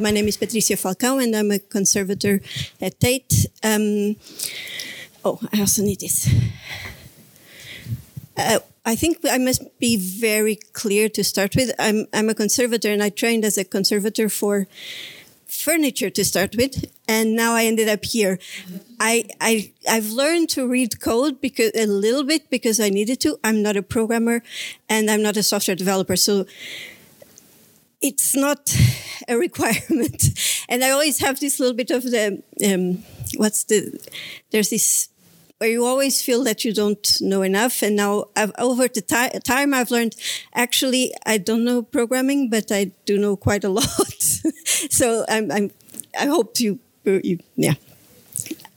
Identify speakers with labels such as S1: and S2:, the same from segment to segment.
S1: My name is Patricia Falcão, and I'm a conservator at Tate. Um, oh, I also need this. Uh, I think I must be very clear to start with. I'm, I'm a conservator, and I trained as a conservator for furniture to start with, and now I ended up here. I, I I've learned to read code because a little bit because I needed to. I'm not a programmer, and I'm not a software developer, so it's not a requirement. And I always have this little bit of the um, what's the there's this where you always feel that you don't know enough. And now I've, over the ti- time, I've learned actually I don't know programming, but I do know quite a lot. so I'm, I'm, I hope you, you, yeah,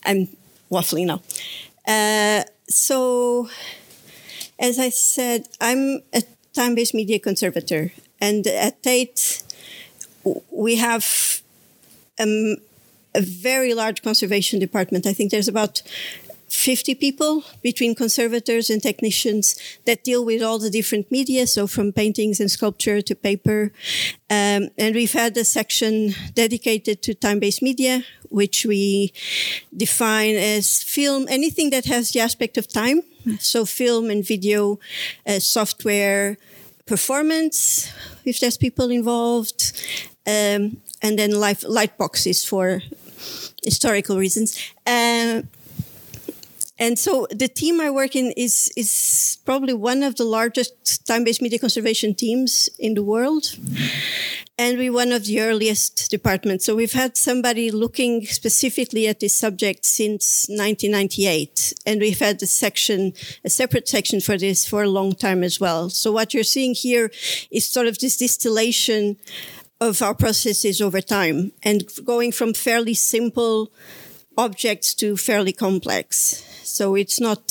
S1: I'm waffling now. Uh, so as I said, I'm a time-based media conservator, and at Tate we have um, a very large conservation department. I think there's about 50 people between conservators and technicians that deal with all the different media, so from paintings and sculpture to paper. Um, and we've had a section dedicated to time-based media, which we define as film, anything that has the aspect of time. So film and video, uh, software, performance, if there's people involved, um, and then light, light boxes for historical reasons. Uh, and so the team I work in is is probably one of the largest time-based media conservation teams in the world. And we're one of the earliest departments. So we've had somebody looking specifically at this subject since 1998. And we've had a section, a separate section for this for a long time as well. So what you're seeing here is sort of this distillation of our processes over time and going from fairly simple objects to fairly complex. So it's not,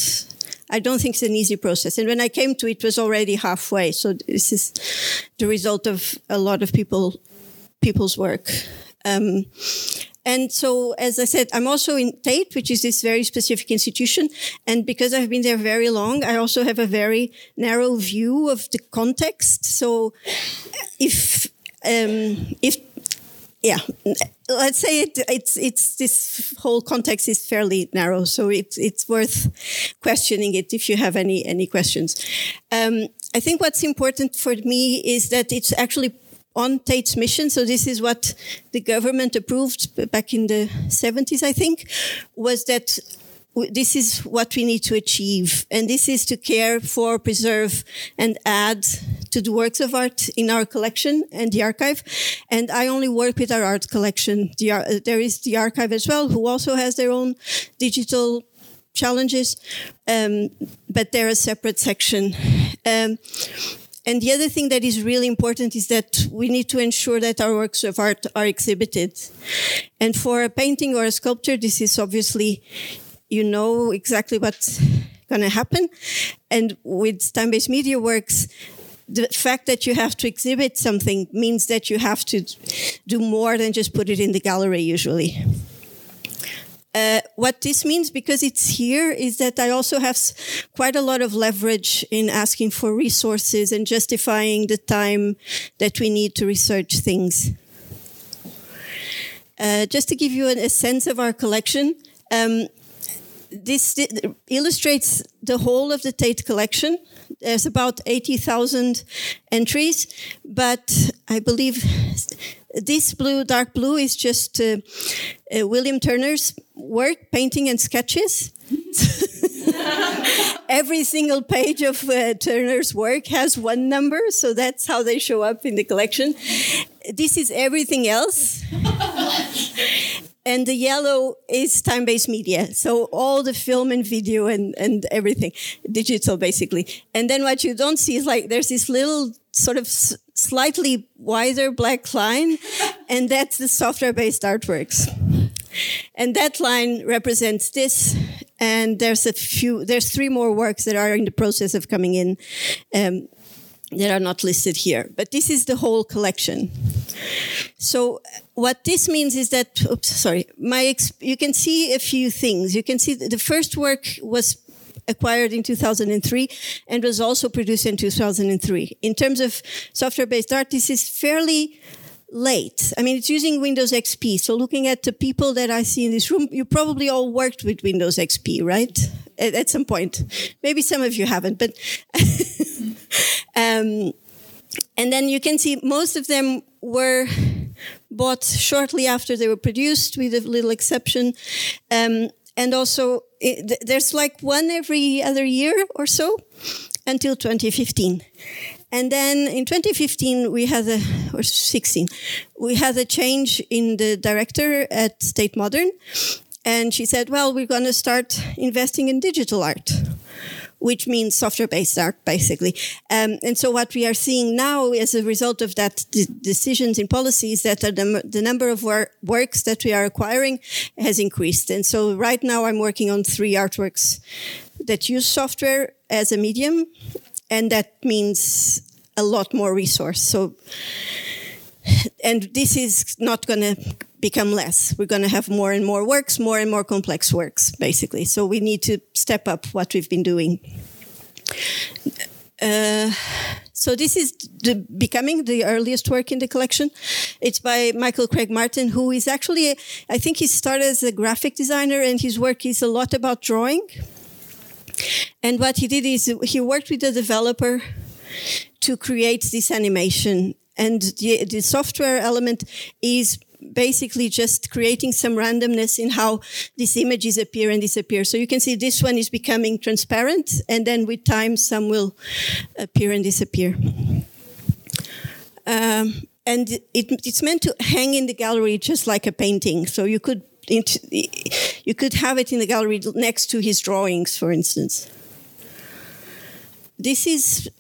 S1: I don't think it's an easy process. And when I came to it, was already halfway. So this is the result of a lot of people, people's work. Um, and so, as I said, I'm also in Tate, which is this very specific institution. And because I've been there very long, I also have a very narrow view of the context. So if, um, if yeah, let's say it, it's it's this whole context is fairly narrow, so it's it's worth questioning it if you have any any questions. Um, I think what's important for me is that it's actually on Tate's mission. So this is what the government approved back in the 70s, I think, was that this is what we need to achieve. And this is to care for, preserve, and add to the works of art in our collection and the archive. And I only work with our art collection. The, uh, there is the archive as well, who also has their own digital challenges, um, but they're a separate section. Um, and the other thing that is really important is that we need to ensure that our works of art are exhibited. And for a painting or a sculpture, this is obviously you know exactly what's going to happen. And with time based media works, the fact that you have to exhibit something means that you have to do more than just put it in the gallery, usually. Uh, what this means, because it's here, is that I also have quite a lot of leverage in asking for resources and justifying the time that we need to research things. Uh, just to give you a, a sense of our collection, um, this illustrates the whole of the Tate collection. There's about 80,000 entries, but I believe this blue, dark blue, is just uh, uh, William Turner's work, painting and sketches. Every single page of uh, Turner's work has one number, so that's how they show up in the collection. This is everything else and the yellow is time-based media. So all the film and video and, and everything, digital basically. And then what you don't see is like there's this little sort of slightly wider black line, and that's the software-based artworks. And that line represents this, and there's a few, there's three more works that are in the process of coming in. Um, that are not listed here. But this is the whole collection. So what this means is that, oops, sorry, my you can see a few things. You can see the first work was acquired in 2003 and was also produced in 2003. In terms of software-based art, this is fairly late. I mean, it's using Windows XP. So looking at the people that I see in this room, you probably all worked with Windows XP, right? At, at some point. Maybe some of you haven't, but, um, and then you can see most of them were bought shortly after they were produced with a little exception. Um, and also it, there's like one every other year or so until 2015. And then in 2015, we had a, or 16, we had a change in the director at Tate Modern. And she said, well, we're going to start investing in digital art which means software-based art, basically. Um, and so what we are seeing now as a result of that d- decisions in policies that the, the number of wor- works that we are acquiring has increased. And so right now I'm working on three artworks that use software as a medium, and that means a lot more resource. So, and this is not going to become less. We're going to have more and more works, more and more complex works, basically. So we need to step up what we've been doing. Uh, so this is the, becoming the earliest work in the collection. It's by Michael Craig Martin, who is actually, I think he started as a graphic designer and his work is a lot about drawing. And what he did is he worked with the developer to create this animation. And the, the software element is basically just creating some randomness in how these images appear and disappear. So you can see this one is becoming transparent, and then with time, some will appear and disappear. Um, and it, it's meant to hang in the gallery just like a painting. So you could you could have it in the gallery next to his drawings, for instance. This is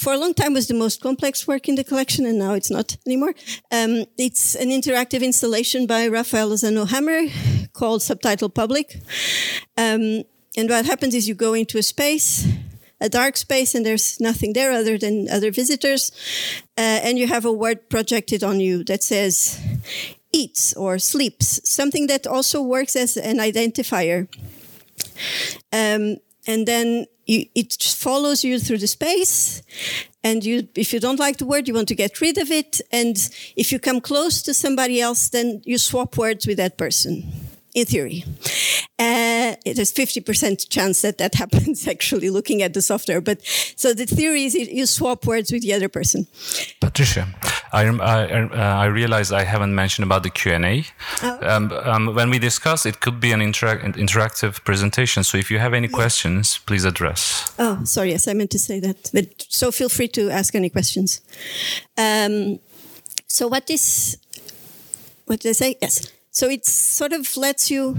S1: for a long time was the most complex work in the collection, and now it's not anymore. Um, it's an interactive installation by Rafael Lozano-Hemmer called Subtitled Public. Um, and what happens is you go into a space, a dark space, and there's nothing there other than other visitors, uh, and you have a word projected on you that says eats or sleeps, something that also works as an identifier. Um, and then you, it follows you through the space. And you if you don't like the word you want to get rid of it. And if you come close to somebody else then you swap words with that person in theory. Uh, there's 50% chance that that happens actually looking at the software. But so the theory is you swap words with the other person.
S2: Patricia, I, I, uh, I realize I haven't mentioned about the Q&A. Oh. Um, um, when we discuss, it could be an interac interactive presentation. So if you have any yeah. questions, please address.
S1: Oh, sorry. Yes, I meant to say that. But so feel free to ask any questions. Um, so what is, what did I say? Yes. So it sort of lets you.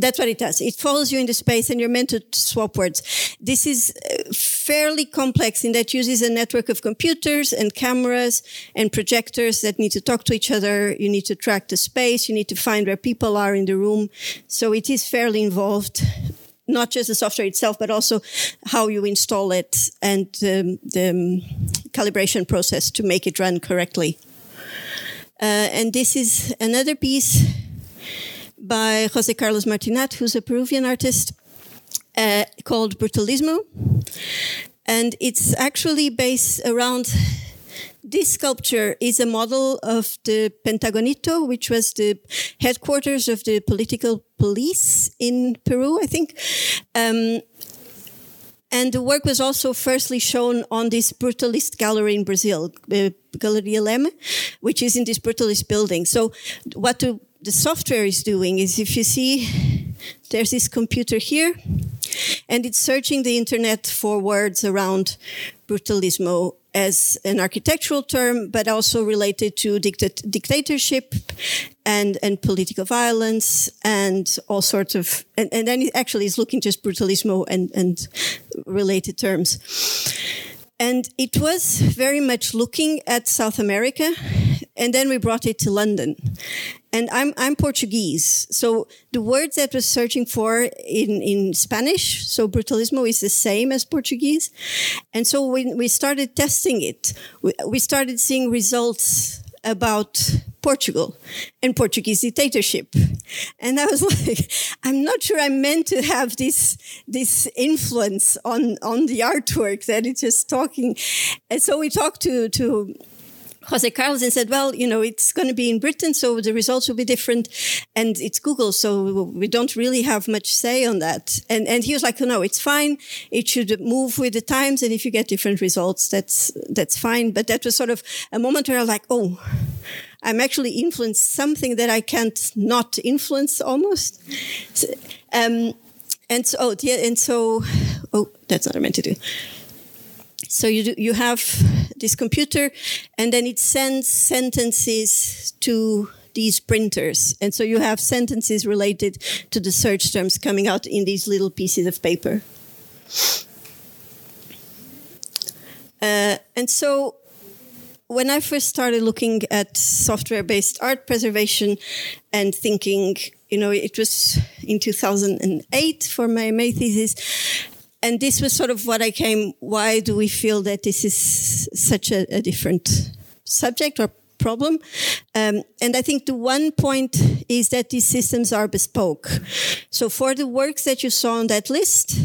S1: That's what it does. It follows you in the space and you're meant to swap words. This is uh, fairly complex in that uses a network of computers and cameras and projectors that need to talk to each other. You need to track the space. You need to find where people are in the room. So it is fairly involved not just the software itself, but also how you install it and um, the um, calibration process to make it run correctly. Uh, and this is another piece by Jose Carlos Martinat, who's a Peruvian artist, uh, called Brutalismo. And it's actually based around this sculpture is a model of the Pentagonito, which was the headquarters of the political police in Peru, I think. Um, and the work was also firstly shown on this brutalist gallery in Brazil, uh, Galeria Leme, which is in this brutalist building. So what the, the software is doing is if you see, there's this computer here, and it's searching the internet for words around brutalismo as an architectural term, but also related to dictat- dictatorship and, and political violence and all sorts of, and, and then it actually is looking just brutalismo and, and related terms. And it was very much looking at South America. And then we brought it to London. And I'm, I'm Portuguese. So the words that we're searching for in, in Spanish, so brutalismo is the same as Portuguese. And so when we started testing it, we, we started seeing results about Portugal and Portuguese dictatorship. And I was like, I'm not sure I'm meant to have this, this influence on, on the artwork that it's just talking. And so we talked to, to Jose Carlos and said, well, you know, it's going to be in Britain, so the results will be different. And it's Google, so we don't really have much say on that. And, and he was like, oh, no, it's fine. It should move with the times. And if you get different results, that's, that's fine. But that was sort of a moment where I was like, oh, I'm actually influenced something that I can't not influence almost. Um, and so, oh, yeah, and so, oh, that's not meant to do. So you do, you have this computer, and then it sends sentences to these printers, and so you have sentences related to the search terms coming out in these little pieces of paper. Uh, and so when I first started looking at software based art preservation and thinking, you know, it was in 2008 for my MA thesis. And this was sort of what I came. Why do we feel that this is such a, a different subject or problem. Um, and I think the one point is that these systems are bespoke. So for the works that you saw on that list,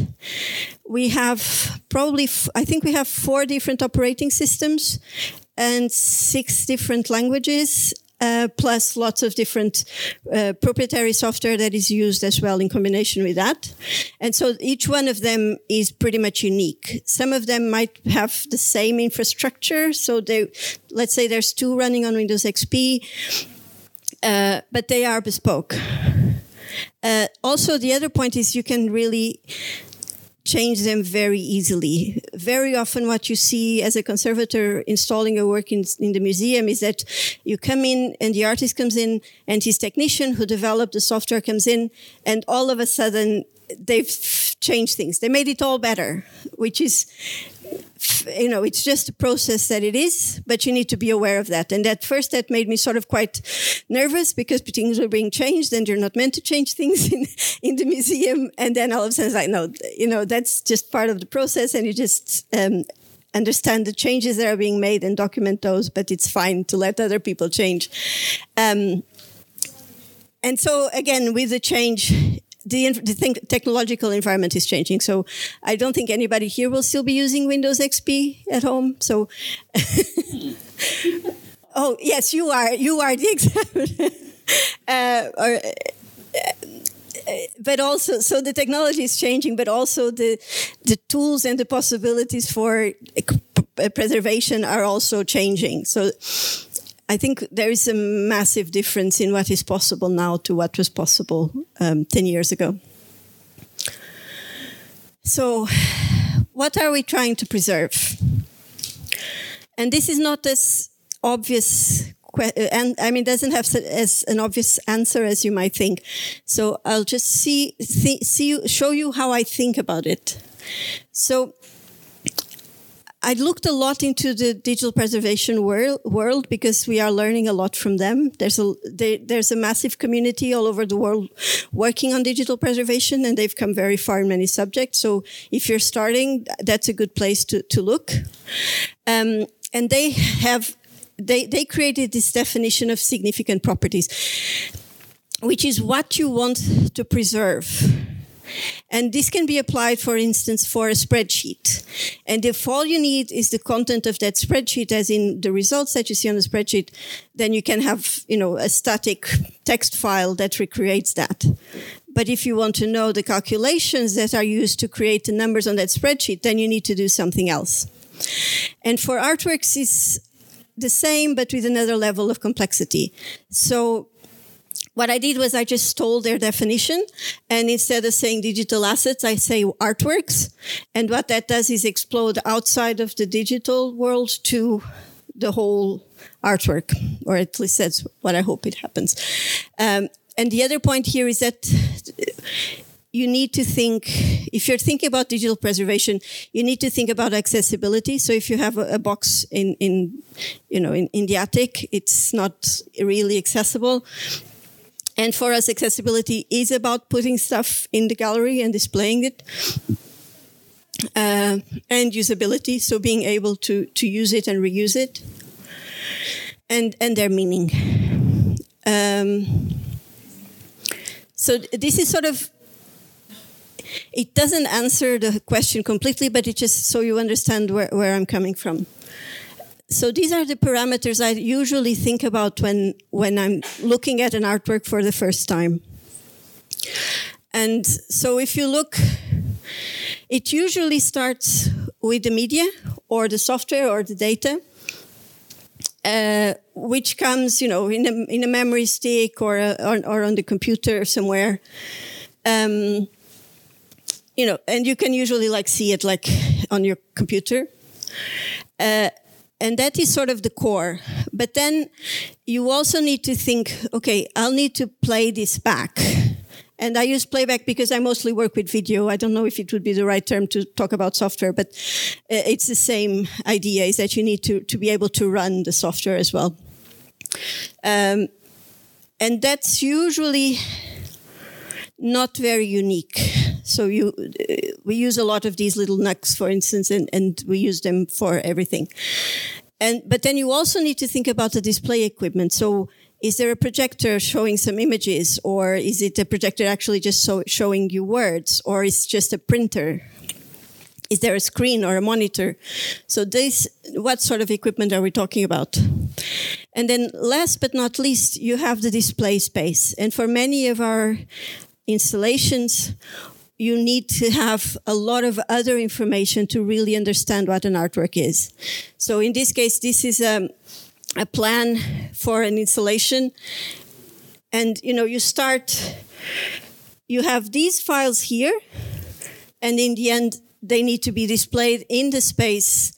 S1: we have probably, I think we have four different operating systems and six different languages. Uh, plus lots of different uh, proprietary software that is used as well in combination with that. And so each one of them is pretty much unique. Some of them might have the same infrastructure. So they, let's say there's two running on Windows XP, uh, but they are bespoke. Uh, also, the other point is you can really change them very easily. Very often what you see as a conservator installing a work in, in, the museum is that you come in and the artist comes in and his technician who developed the software comes in and all of a sudden they've changed things. They made it all better, which is you know, it's just a process that it is, but you need to be aware of that. And at first, that made me sort of quite nervous because things were being changed and you're not meant to change things in, in the museum. And then all of a sudden, it's like, no, you know, that's just part of the process. And you just, um, understand the changes that are being made and document those, but it's fine to let other people change. Um, and so again, with the change, the, the technological environment is changing. So I don't think anybody here will still be using Windows XP at home. So, oh yes, you are. You are the example. uh, uh, but also, so the technology is changing, but also the the tools and the possibilities for uh, preservation are also changing. So I think there is a massive difference in what is possible now to what was possible um, 10 years ago. So, what are we trying to preserve? And this is not as obvious and I mean, doesn't have as an obvious answer as you might think. So I'll just see, see, see, show you how I think about it. So I looked a lot into the digital preservation world, world because we are learning a lot from them. There's a they, there's a massive community all over the world working on digital preservation, and they've come very far in many subjects. So if you're starting, that's a good place to to look. Um, and they have they they created this definition of significant properties, which is what you want to preserve and this can be applied, for instance, for a spreadsheet. And if all you need is the content of that spreadsheet, as in the results that you see on the spreadsheet, then you can have, you know, a static text file that recreates that. But if you want to know the calculations that are used to create the numbers on that spreadsheet, then you need to do something else. And for artworks, it's the same, but with another level of complexity. So what I did was I just stole their definition. And instead of saying digital assets, I say artworks. And what that does is explode outside of the digital world to the whole artwork, or at least that's what I hope it happens. Um, and the other point here is that you need to think if you're thinking about digital preservation you need to think about accessibility so if you have a, a box in in you know in, in the attic it's not really accessible and for us, accessibility is about putting stuff in the gallery and displaying it. Uh, and usability, so being able to, to use it and reuse it. And, and their meaning. Um, so this is sort of it doesn't answer the question completely, but it just so you understand where, where I'm coming from. So these are the parameters I usually think about when when I'm looking at an artwork for the first time. And so if you look, it usually starts with the media or the software or the data. Uh, which comes, you know, in a, in a memory stick or, a, or, or on the computer somewhere. Um, you know, and you can usually like see it like on your computer. Uh, and that is sort of the core. But then you also need to think, okay, I'll need to play this back. And I use playback because I mostly work with video. I don't know if it would be the right term to talk about software, but uh, it's the same idea is that you need to, to be able to run the software as well. Um, and that's usually not very unique. So you, uh, we use a lot of these little NUCs, for instance, and, and we use them for everything. And, but then you also need to think about the display equipment. So is there a projector showing some images or is it a projector actually just so showing you words or is it just a printer? Is there a screen or a monitor? So this, what sort of equipment are we talking about? And then last but not least, you have the display space. And for many of our installations, you need to have a lot of other information to really understand what an artwork is. So in this case, this is a, a plan for an installation. And, you know, you start, you have these files here, and in the end, they need to be displayed in the space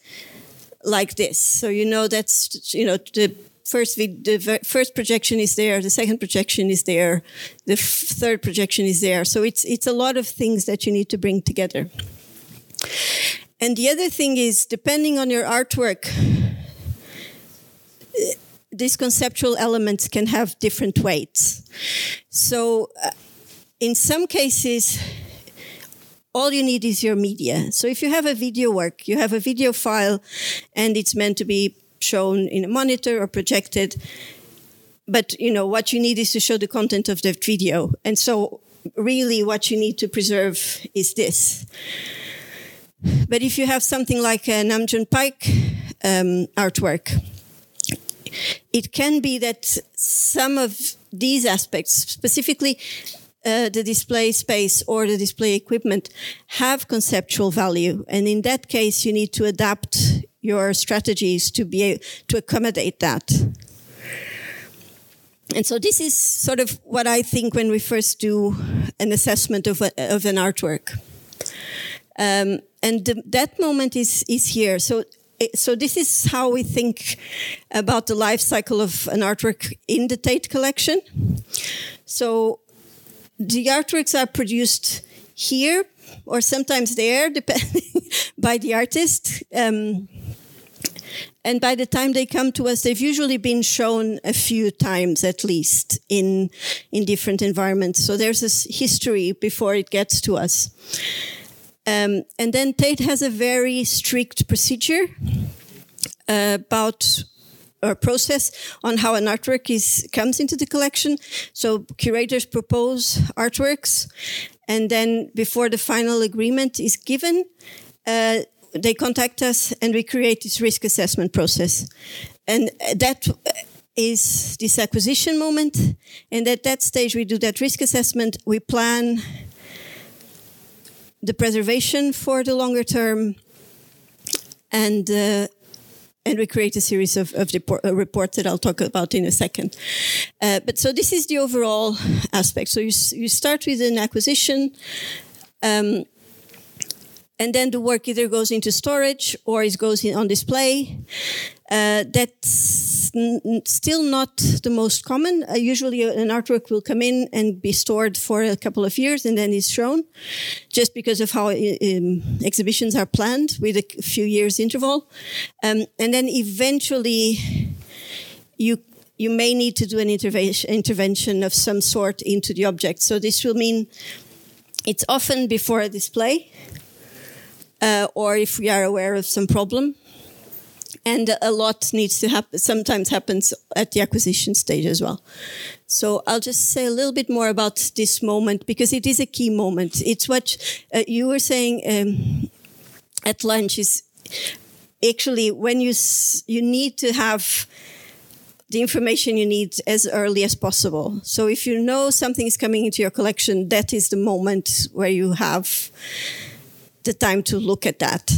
S1: like this. So you know that's you know the first the first projection is there, the second projection is there, the third projection is there. So it's it's a lot of things that you need to bring together. And the other thing is, depending on your artwork, these conceptual elements can have different weights. So, uh, in some cases, all you need is your media. So if you have a video work, you have a video file and it's meant to be shown in a monitor or projected. But you know what you need is to show the content of the video. And so really what you need to preserve is this. But if you have something like an Nam June Paik um, artwork, it can be that some of these aspects, specifically uh, the display space or the display equipment have conceptual value. And in that case, you need to adapt your strategies to be to accommodate that. And so this is sort of what I think when we first do an assessment of, a, of an artwork. Um, and the, that moment is, is here. So so this is how we think about the life cycle of an artwork in the Tate collection. So the artworks are produced here or sometimes there, depending by the artist. Um, and by the time they come to us, they've usually been shown a few times at least in in different environments. So there's this history before it gets to us. Um, and then Tate has a very strict procedure uh, about or process on how an artwork is comes into the collection. So curators propose artworks, and then before the final agreement is given, uh, they contact us and we create this risk assessment process, and that is this acquisition moment. And at that stage, we do that risk assessment. We plan the preservation for the longer term, and uh, and we create a series of, of report, uh, reports that I'll talk about in a second. Uh, but so this is the overall aspect. So you, you start with an acquisition, um, and then the work either goes into storage or it goes on display. Uh, that's still not the most common. Uh, usually, an artwork will come in and be stored for a couple of years and then is shown, just because of how um, exhibitions are planned with a few years interval. Um, and then eventually, you you may need to do an intervention intervention of some sort into the object. So this will mean it's often before a display, uh, or if we are aware of some problem. And a lot needs to happen sometimes happens at the acquisition stage as well. So i'll just say a little bit more about this moment because it is a key moment. It's what uh, you were saying um, at lunch is actually when you you need to have the information you need as early as possible. So if you know something is coming into your collection, that is the moment where you have the time to look at that.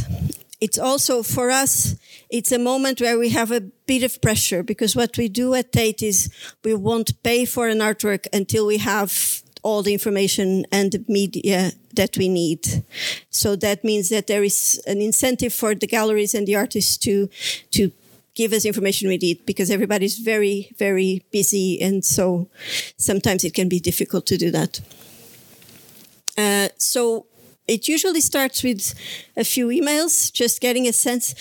S1: It's also for us, it's a moment where we have a bit of pressure because what we do at Tate is we won't pay for an artwork until we have all the information and the media that we need. So that means that there is an incentive for the galleries and the artists to, to give us information we need because everybody's very, very busy. And so sometimes it can be difficult to do that. Uh, so it usually starts with a few emails, just getting a sense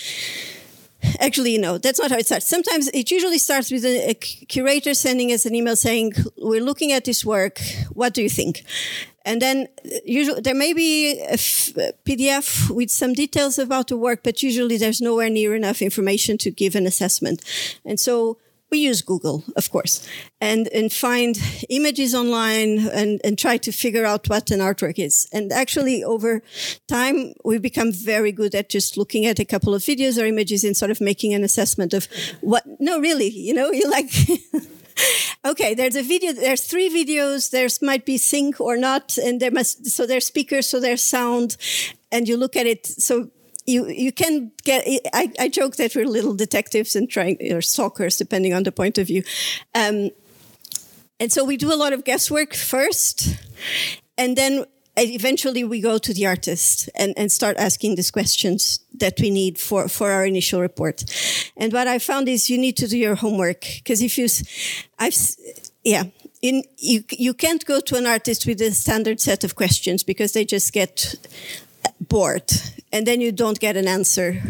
S1: Actually, no, that's not how it starts. Sometimes it usually starts with a, a, curator sending us an email saying, "We're looking at this work. What do you think?" And then uh, usually there may be a, PDF with some details about the work, but usually there's nowhere near enough information to give an assessment. And so we use Google, of course, and, and find images online and, and try to figure out what an artwork is. And actually, over time, we become very good at just looking at a couple of videos or images and sort of making an assessment of what, no, really, you know, you like, okay, there's a video, there's three videos, there's might be sync or not, and there must, so there's speakers, so there's sound, and you look at it. So you you can get. I, I joke that we're little detectives and trying or stalkers, depending on the point of view. Um, and so we do a lot of guesswork first, and then eventually we go to the artist and, and start asking these questions that we need for, for our initial report. And what I found is you need to do your homework because if you, I've, yeah, in, you, you can't go to an artist with a standard set of questions because they just get and then you don't get an answer.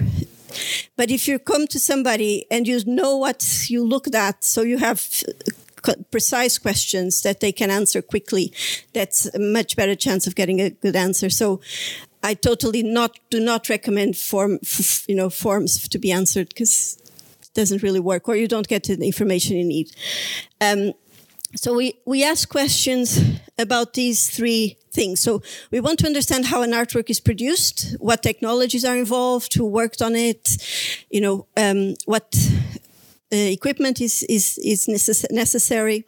S1: But if you come to somebody and you know what you looked at, so you have precise questions that they can answer quickly, that's a much better chance of getting a good answer. So I totally not do not recommend form, you know, forms to be answered because it doesn't really work, or you don't get the information you need. Um, so we, we ask questions about these three things. So we want to understand how an artwork is produced, what technologies are involved, who worked on it, you know, um, what uh, equipment is, is, is necess necessary,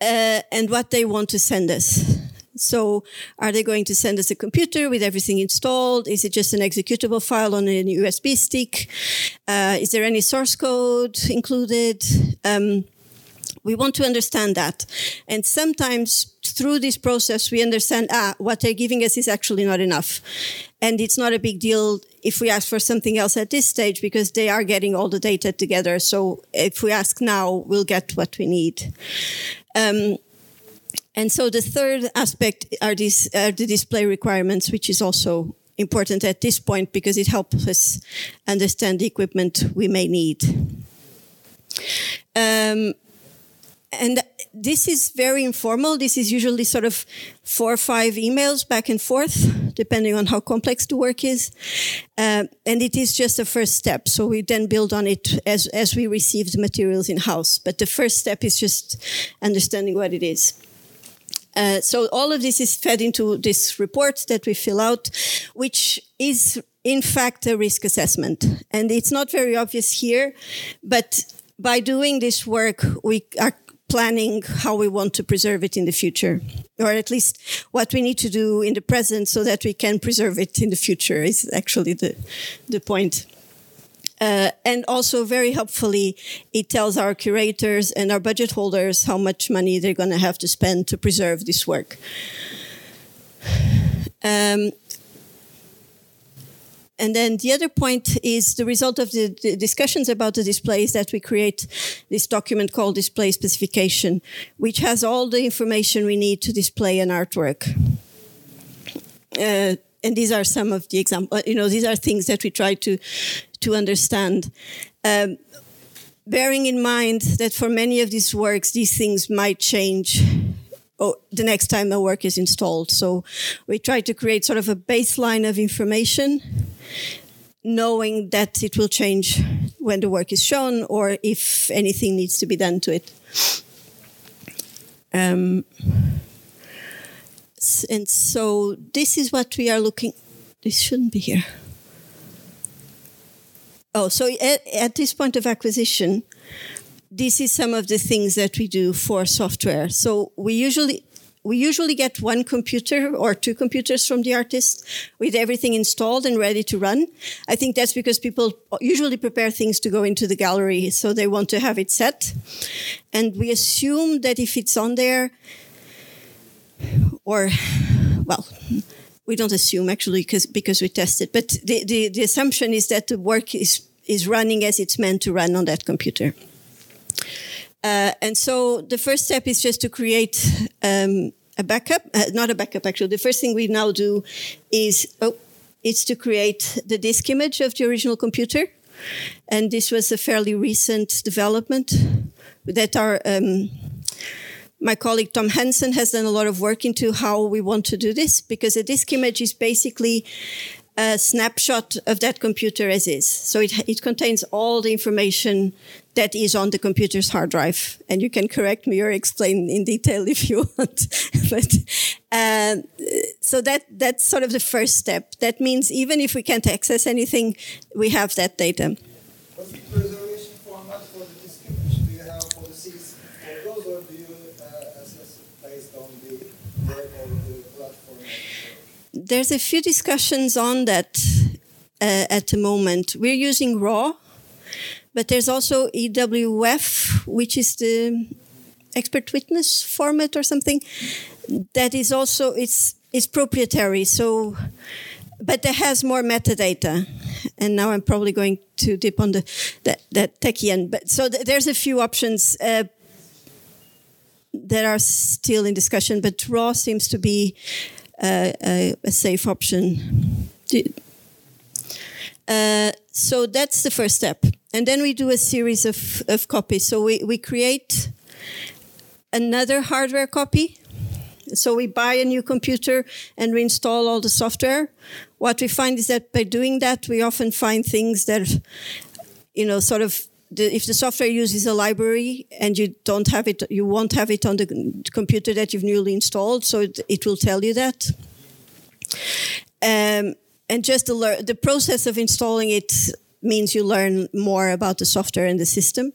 S1: uh, and what they want to send us. So are they going to send us a computer with everything installed? Is it just an executable file on a USB stick? Uh, is there any source code included? Um, we want to understand that. And sometimes through this process, we understand, ah, what they're giving us is actually not enough. And it's not a big deal if we ask for something else at this stage because they are getting all the data together. So if we ask now, we'll get what we need. Um, and so the third aspect are these are the display requirements, which is also important at this point because it helps us understand the equipment we may need. Um, and this is very informal. This is usually sort of four or five emails back and forth, depending on how complex the work is. Uh, and it is just a first step. So we then build on it as, as we receive the materials in house. But the first step is just understanding what it is. Uh, so all of this is fed into this report that we fill out, which is in fact a risk assessment. And it's not very obvious here, but by doing this work, we are planning how we want to preserve it in the future, or at least what we need to do in the present so that we can preserve it in the future is actually the, the point. Uh, and also very helpfully, it tells our curators and our budget holders how much money they're going to have to spend to preserve this work. Um, and then the other point is the result of the, the, discussions about the display is that we create this document called display specification, which has all the information we need to display an artwork. Uh, and these are some of the examples, you know, these are things that we try to, to understand. Um, bearing in mind that for many of these works, these things might change oh, the next time the work is installed. So we try to create sort of a baseline of information, knowing that it will change when the work is shown or if anything needs to be done to it. Um, and so this is what we are looking. This shouldn't be here. Oh, so at, at this point of acquisition, this is some of the things that we do for software. So we usually we usually get one computer or two computers from the artist with everything installed and ready to run. I think that's because people usually prepare things to go into the gallery, so they want to have it set. And we assume that if it's on there, or, well, we don't assume actually because because we test it, but the, the, the assumption is that the work is, is running as it's meant to run on that computer. Uh, and so the first step is just to create um, a backup, uh, not a backup actually. The first thing we now do is oh, it's to create the disk image of the original computer, and this was a fairly recent development that our um, my colleague Tom Ensom has done a lot of work into how we want to do this because a disk image is basically a snapshot of that computer as is. So it, it contains all the information that is on the computer's hard drive. And you can correct me or explain in detail if you want. but uh, so that that's sort of the first step. That means even if we can't access anything, we have that data.
S3: What's the preservation format for the disk image? Do you have policies for those, or do you uh, assess based on the work or the platform?
S1: There's a few discussions on that uh, at the moment. We're using RAW but there's also EWF, which is the expert witness format or something. That is also it's it's proprietary. So, but it has more metadata. And now I'm probably going to dip on the that that techie end. But so th- there's a few options. Uh, that are still in discussion, but RAW seems to be uh, a, a, safe option. Uh, so that's the first step. And then we do a series of, of copies. So we, we create another hardware copy. So we buy a new computer and we install all the software. What we find is that by doing that, we often find things that, you know, sort of the, if the software uses a library and you don't have it, you won't have it on the computer that you've newly installed. So it, it will tell you that. Um, and just the, the process of installing it means you learn more about the software and the system.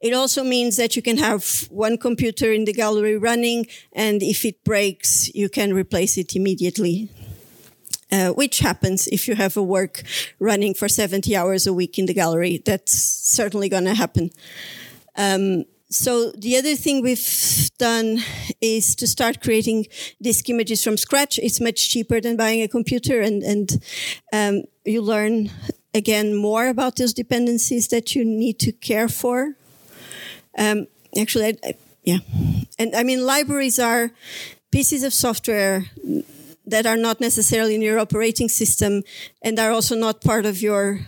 S1: It also means that you can have one computer in the gallery running, and if it breaks, you can replace it immediately. Uh, which happens if you have a work running for 70 hours a week in the gallery. That's certainly going to happen. Um, so the other thing we've done is to start creating disk images from scratch. It's much cheaper than buying a computer, and and um, you learn again more about those dependencies that you need to care for. Um, actually, I, I, yeah, and I mean libraries are pieces of software that are not necessarily in your operating system and are also not part of your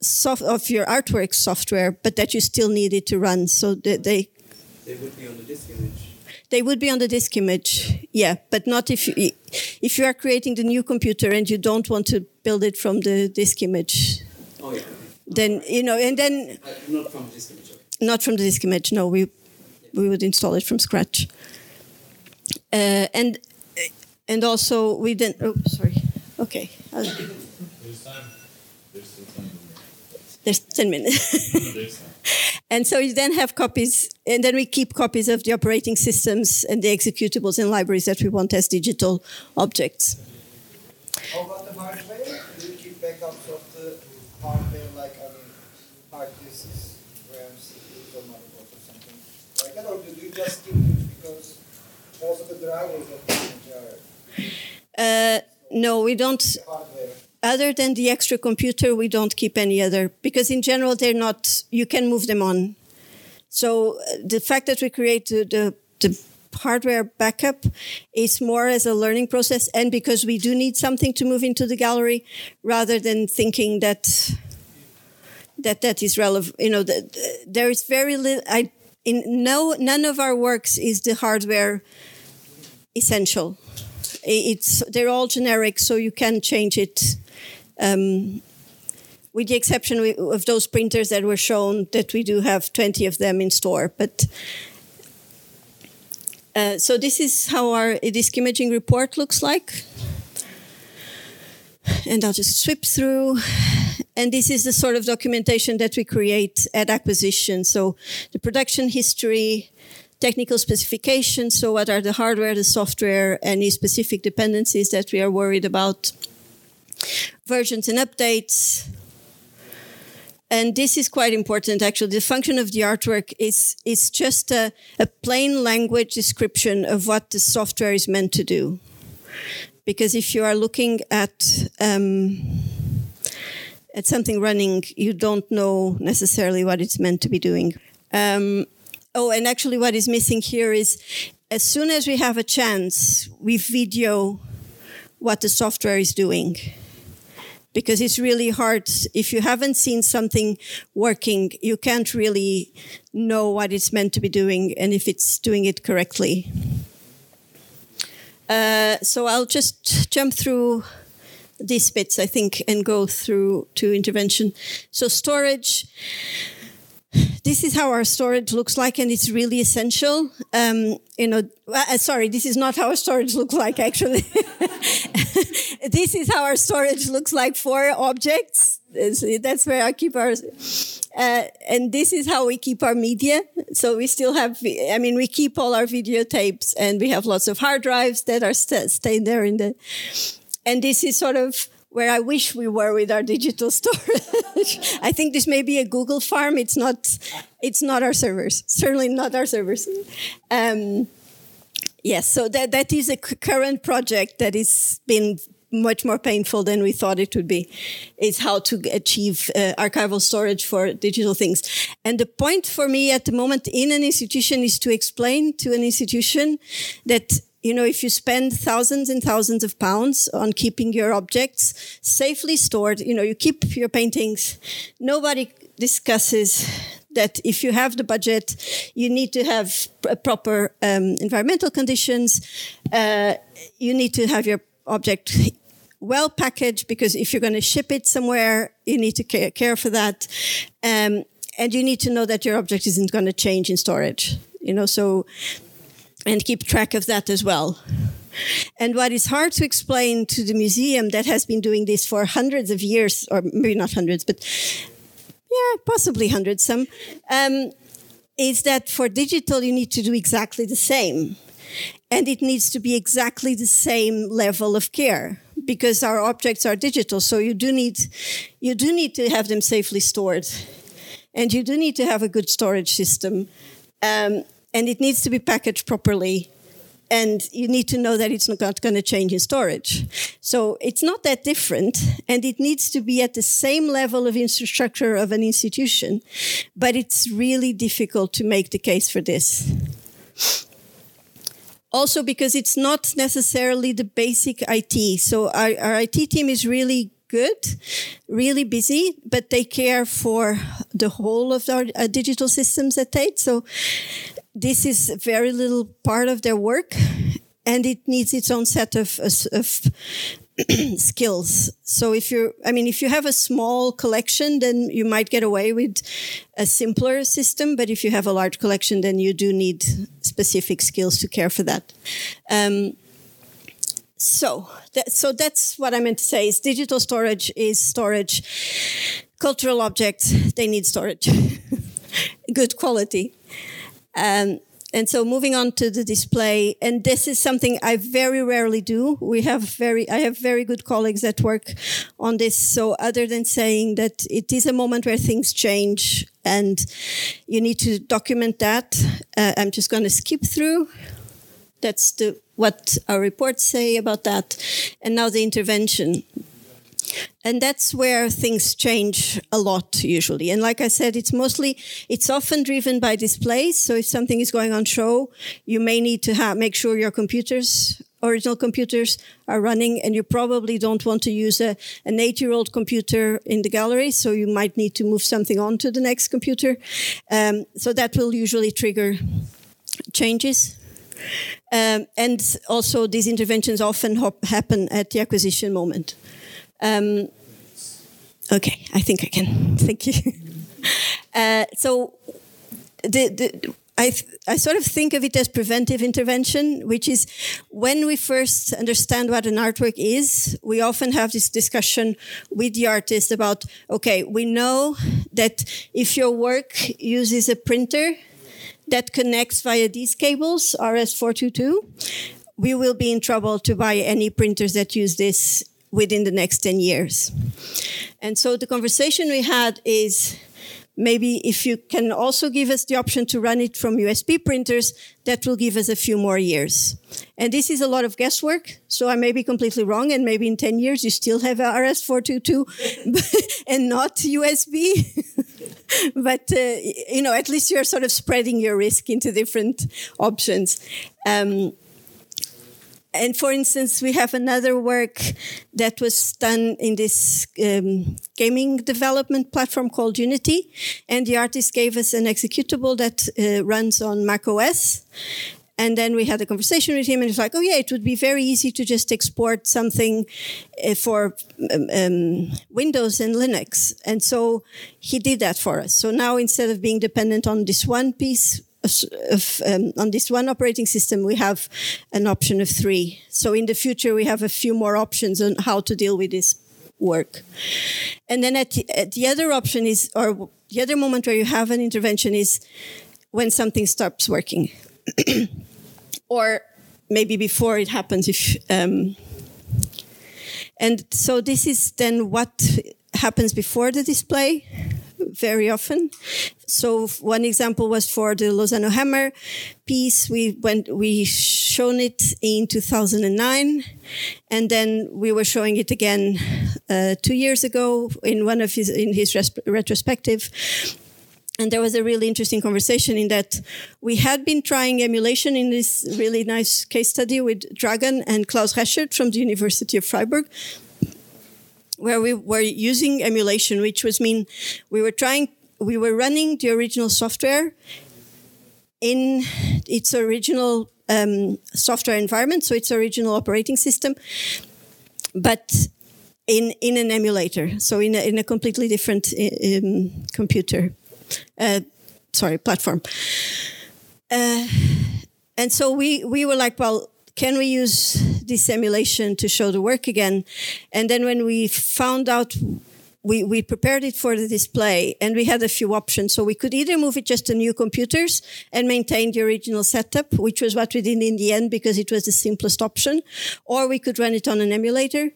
S1: soft of your artwork software, but that you still need it to run. So they
S4: they, they would be on the disk image.
S1: They would be on the disk image, yeah, but not if you if you are creating the new computer and you don't want to build it from the disk image.
S4: Oh yeah.
S1: Then you know, and then
S4: uh, not from the disk image. Okay.
S1: Not from the disk image. No, we we would install it from scratch. Uh, and and also we then. Oh, sorry. Okay. I'll,
S5: There's time. There's still time.
S1: There's ten minutes. And so you then have copies, and then we keep copies of the operating systems and the executables and libraries that we want as digital objects.
S3: How about the hardware? Do you keep backups of the hardware, like I mean, hard disks, RAM, or motherboards, or something like that, or do you just keep it because most of the drivers of the
S1: are? Uh, no, we don't. Other than the extra computer, we don't keep any other because in general they're not. You can move them on. So uh, the fact that we create the, the, the hardware backup is more as a learning process, and because we do need something to move into the gallery, rather than thinking that that that is relevant. You know, the, there is very little. I in no none of our works is the hardware essential. It's they're all generic, so you can change it um, with the exception of those printers that were shown, that we do have 20 of them in store. But uh, so this is how our disk imaging report looks like. and I'll just sweep through. And this is the sort of documentation that we create at acquisition. So the production history, technical specifications. So what are the hardware, the software, any specific dependencies that we are worried about, versions and updates. And this is quite important, actually. The function of the artwork is, is just a, a plain language description of what the software is meant to do because if you are looking at um, at something running, you don't know necessarily what it's meant to be doing. Um, oh, and actually, what is missing here is as soon as we have a chance, we video what the software is doing. Because it's really hard. If you haven't seen something working, you can't really know what it's meant to be doing and if it's doing it correctly. Uh, so I'll just jump through these bits, I think, and go through to intervention. So storage. This is how our storage looks like, and it's really essential. Um, you know, uh, sorry, this is not how our storage looks like. Actually, this is how our storage looks like for objects. That's where I keep our uh, and this is how we keep our media. So we still have, I mean, we keep all our videotapes and we have lots of hard drives that are st- staying there in the, and this is sort of where I wish we were with our digital storage. I think this may be a Google farm. It's not, it's not our servers. Certainly not our servers. Um, yes, so that, that is a current project that has been much more painful than we thought it would be is how to achieve uh, archival storage for digital things. And the point for me at the moment in an institution is to explain to an institution that you know if you spend thousands and thousands of pounds on keeping your objects safely stored you know you keep your paintings nobody discusses that if you have the budget, you need to have proper um, environmental conditions. Uh, you need to have your object well packaged because if you're going to ship it somewhere, you need to care, care for that. Um, and you need to know that your object isn't going to change in storage, you know, so, and keep track of that as well. And what is hard to explain to the museum that has been doing this for hundreds of years, or maybe not hundreds, but yeah, possibly hundreds, some, um, is that for digital, you need to do exactly the same. And it needs to be exactly the same level of care because our objects are digital. So you do need you do need to have them safely stored. And you do need to have a good storage system. Um, and it needs to be packaged properly and you need to know that it's not going to change in storage. So it's not that different, and it needs to be at the same level of infrastructure of an institution, but it's really difficult to make the case for this also because it's not necessarily the basic IT. So our, our IT team is really good, really busy, but they care for the whole of our uh, digital systems at Tate. So this is very little part of their work and it needs its own set of, of skills. So if you're, I mean, if you have a small collection, then you might get away with a simpler system. But if you have a large collection, then you do need specific skills to care for that. Um, so, that, so that's what I meant to say is digital storage is storage. Cultural objects, they need storage. Good quality. Um, and so moving on to the display and this is something i very rarely do. We have very i have very good colleagues that work on this. So other than saying that it is a moment where things change and you need to document that uh, i'm just going to skip through. That's the what our reports say about that. And now the intervention and that's where things change a lot usually. And like i said it's mostly it's often driven by displays so if something is going on show you may need to have make sure your computers original computers are running and you probably don't want to use a, an eight year old computer in the gallery. So you might need to move something on to the next computer. Um, so that will usually trigger changes. Um, and also these interventions often happen at the acquisition moment um, okay, I think I can. Thank you. Uh, so, the, the, I, I sort of think of it as preventive intervention, which is when we first understand what an artwork is, we often have this discussion with the artist about, okay, we know that if your work uses a printer that connects via these cables, RS422, we will be in trouble to buy any printers that use this within the next 10 years. And so the conversation we had is, maybe if you can also give us the option to run it from USB printers, that will give us a few more years. And this is a lot of guesswork, so I may be completely wrong, and maybe in 10 years you still have RS422 and not USB. but, uh, you know, at least you're sort of spreading your risk into different options. Um, and for instance, we have another work that was done in this um, gaming development platform called Unity, and the artist gave us an executable that uh, runs on Mac OS. And then we had a conversation with him, and he's like, "Oh yeah, it would be very easy to just export something uh, for um, um, Windows and Linux." And so he did that for us. So now instead of being dependent on this one piece, of, um, on this one operating system, we have an option of three. So in the future, we have a few more options on how to deal with this work. And then at the, at the other option is, or the other moment where you have an intervention is when something stops working, or maybe before it happens. If um, and so this is then what happens before the display very often. So one example was for the Lozano-Hemmer piece. We went, we shown it in 2009, and then we were showing it again uh, two years ago in one of his in his retrospective. And there was a really interesting conversation in that we had been trying emulation in this really nice case study with Dragan and Klaus Rechert from the University of Freiburg where we were using emulation, which was mean we were trying, we were running the original software in its original um, software environment, so its original operating system, but in in an emulator, so in a, in a completely different um, computer, uh, sorry, platform. Uh, and so we we were like, well, can we use this emulation to show the work again? And then when we found out we, we prepared it for the display and we had a few options. So we could either move it just to new computers and maintain the original setup, which was what we did in the end because it was the simplest option, or we could run it on an emulator.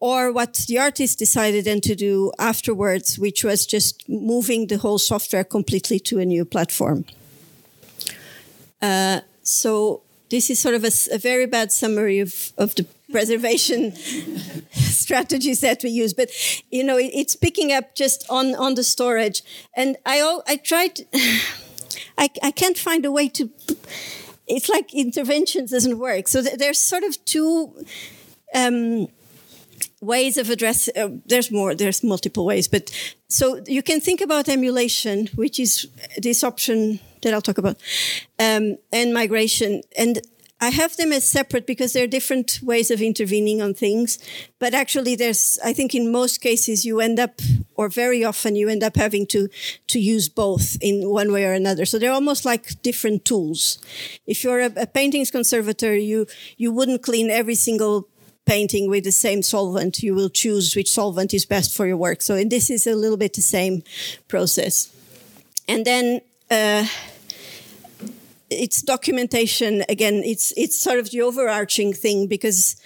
S1: Or what the artist decided then to do afterwards, which was just moving the whole software completely to a new platform. Uh, so this is sort of a, a very bad summary of, of the preservation strategies that we use. But you know, it, it's picking up just on on the storage, and I I tried. I, I can't find a way to. It's like interventions doesn't work. So th there's sort of two. Um, ways of address uh, there's more there's multiple ways but so you can think about emulation which is this option that I'll talk about, um, and migration. And I have them as separate because there are different ways of intervening on things. But actually, there's, I think in most cases, you end up, or very often, you end up having to, to use both in one way or another. So they're almost like different tools. If you're a, a paintings conservator, you, you wouldn't clean every single painting with the same solvent. You will choose which solvent is best for your work. So, and this is a little bit the same process. And then, uh, it's documentation again. It's it's sort of the overarching thing because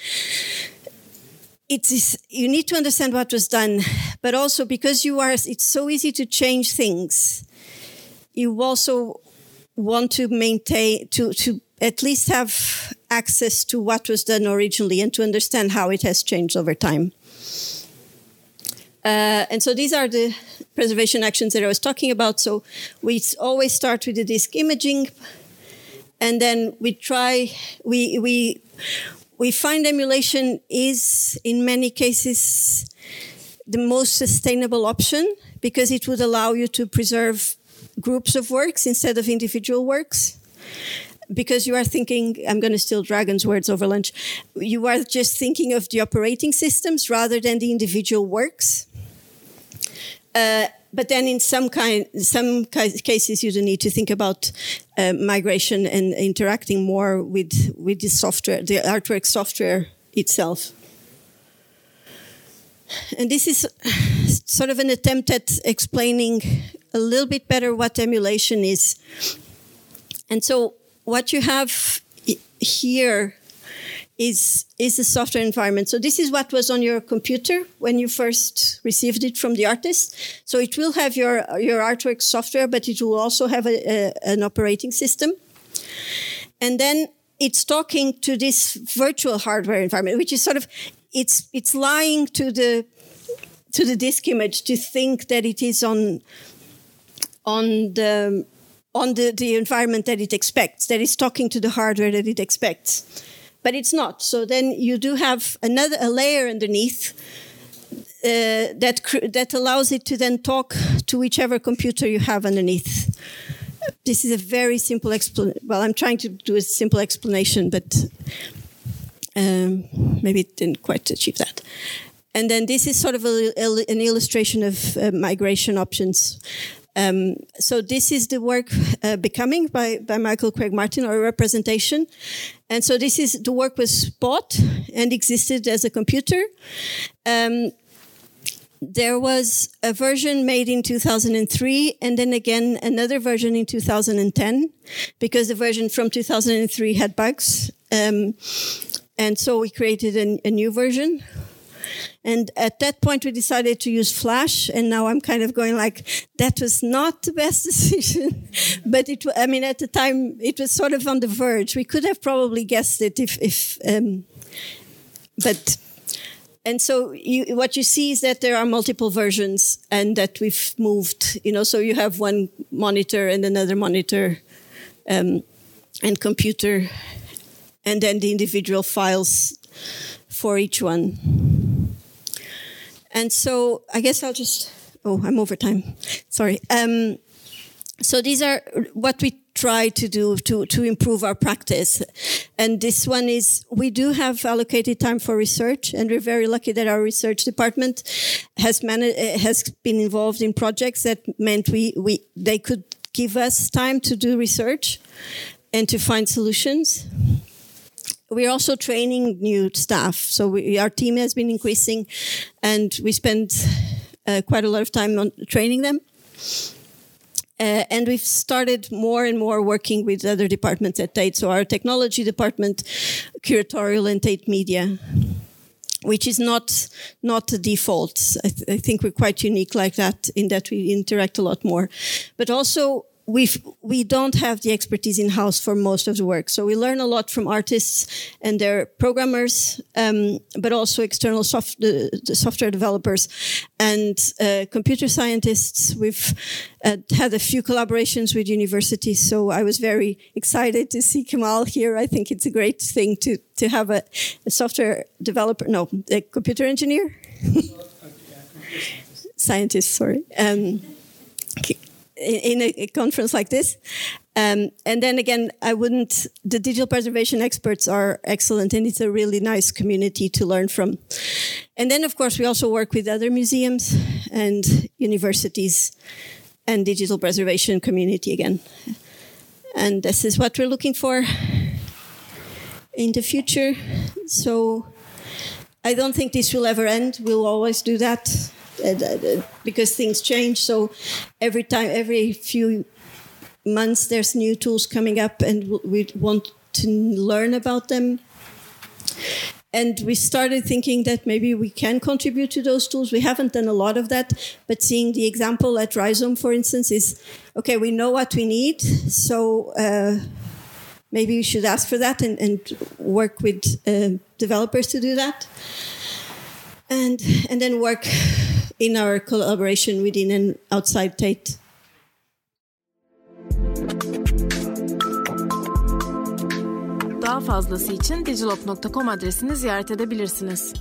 S1: it is you need to understand what was done, but also because you are it's so easy to change things. You also want to maintain to to at least have access to what was done originally and to understand how it has changed over time. Uh, and so these are the preservation actions that I was talking about. So we always start with the disk imaging and then we try we we we find emulation is in many cases the most sustainable option because it would allow you to preserve groups of works instead of individual works. Because you are thinking i'm going to steal Dragan's words over lunch you are just thinking of the operating systems rather than the individual works. Uh, but then in some kind, some cases, you do need to think about uh, migration and interacting more with with the software, the artwork software itself. And this is sort of an attempt at explaining a little bit better what emulation is. And so, what you have here is is the software environment. So this is what was on your computer when you first received it from the artist. So it will have your your artwork software, but it will also have a, a, an operating system. And then it's talking to this virtual hardware environment, which is sort of it's it's lying to the to the disk image to think that it is on on the on the, the environment that it expects, that is talking to the hardware that it expects but it's not. So then you do have another a layer underneath uh, that that allows it to then talk to whichever computer you have underneath. This is a very simple explanation. Well, I'm trying to do a simple explanation, but um, maybe it didn't quite achieve that. And then this is sort of a, a, an illustration of uh, migration options. Um, so this is the work uh, becoming by, by Michael Craig Martin or representation. And so this is the work was bought and existed as a computer. Um, there was a version made in 2003 and then again another version in 2010 because the version from 2003 had bugs. Um, and so we created a, a new version and at that point, we decided to use Flash. And now I'm kind of going like, that was not the best decision. but it, I mean, at the time, it was sort of on the verge. We could have probably guessed it if, if, um, but, and so you, what you see is that there are multiple versions and that we've moved, you know, so you have one monitor and another monitor um, and computer and then the individual files for each one. And so I guess I'll just, oh, I'm over time. Sorry. Um, so these are what we try to do to, to improve our practice. And this one is we do have allocated time for research, and we're very lucky that our research department has managed, has been involved in projects that meant we, we they could give us time to do research and to find solutions we're also training new staff. So we, our team has been increasing, and we spend uh, quite a lot of time on training them. Uh, and we've started more and more working with other departments at Tate. So our technology department, curatorial, and Tate Media, which is not not the default. I, th I think we're quite unique like that in that we interact a lot more, but also we we don't have the expertise in house for most of the work. So we learn a lot from artists and their programmers, um, but also external soft, the, the software developers and uh, computer scientists. We've uh, had a few collaborations with universities, so I was very excited to see Kamal here. I think it's a great thing to to have a, a software developer, no, a computer engineer, scientist. Sorry. Um, in a, conference like this. Um, and then again, I wouldn't, the digital preservation experts are excellent and it's a really nice community to learn from. And then, of course, we also work with other museums and universities and digital preservation community again. And this is what we're looking for in the future. So I don't think this will ever end. We'll always do that because things change. So every time, every few months, there's new tools coming up, and we want to learn about them. And we started thinking that maybe we can contribute to those tools. We haven't done a lot of that, but seeing the example at Rhizome, for instance, is okay, we know what we need. So uh, maybe we should ask for that and, and work with uh, developers to do that. And, and then work in our collaboration within and outside Tate.
S6: Daha fazlası için digilop.com adresini ziyaret edebilirsiniz.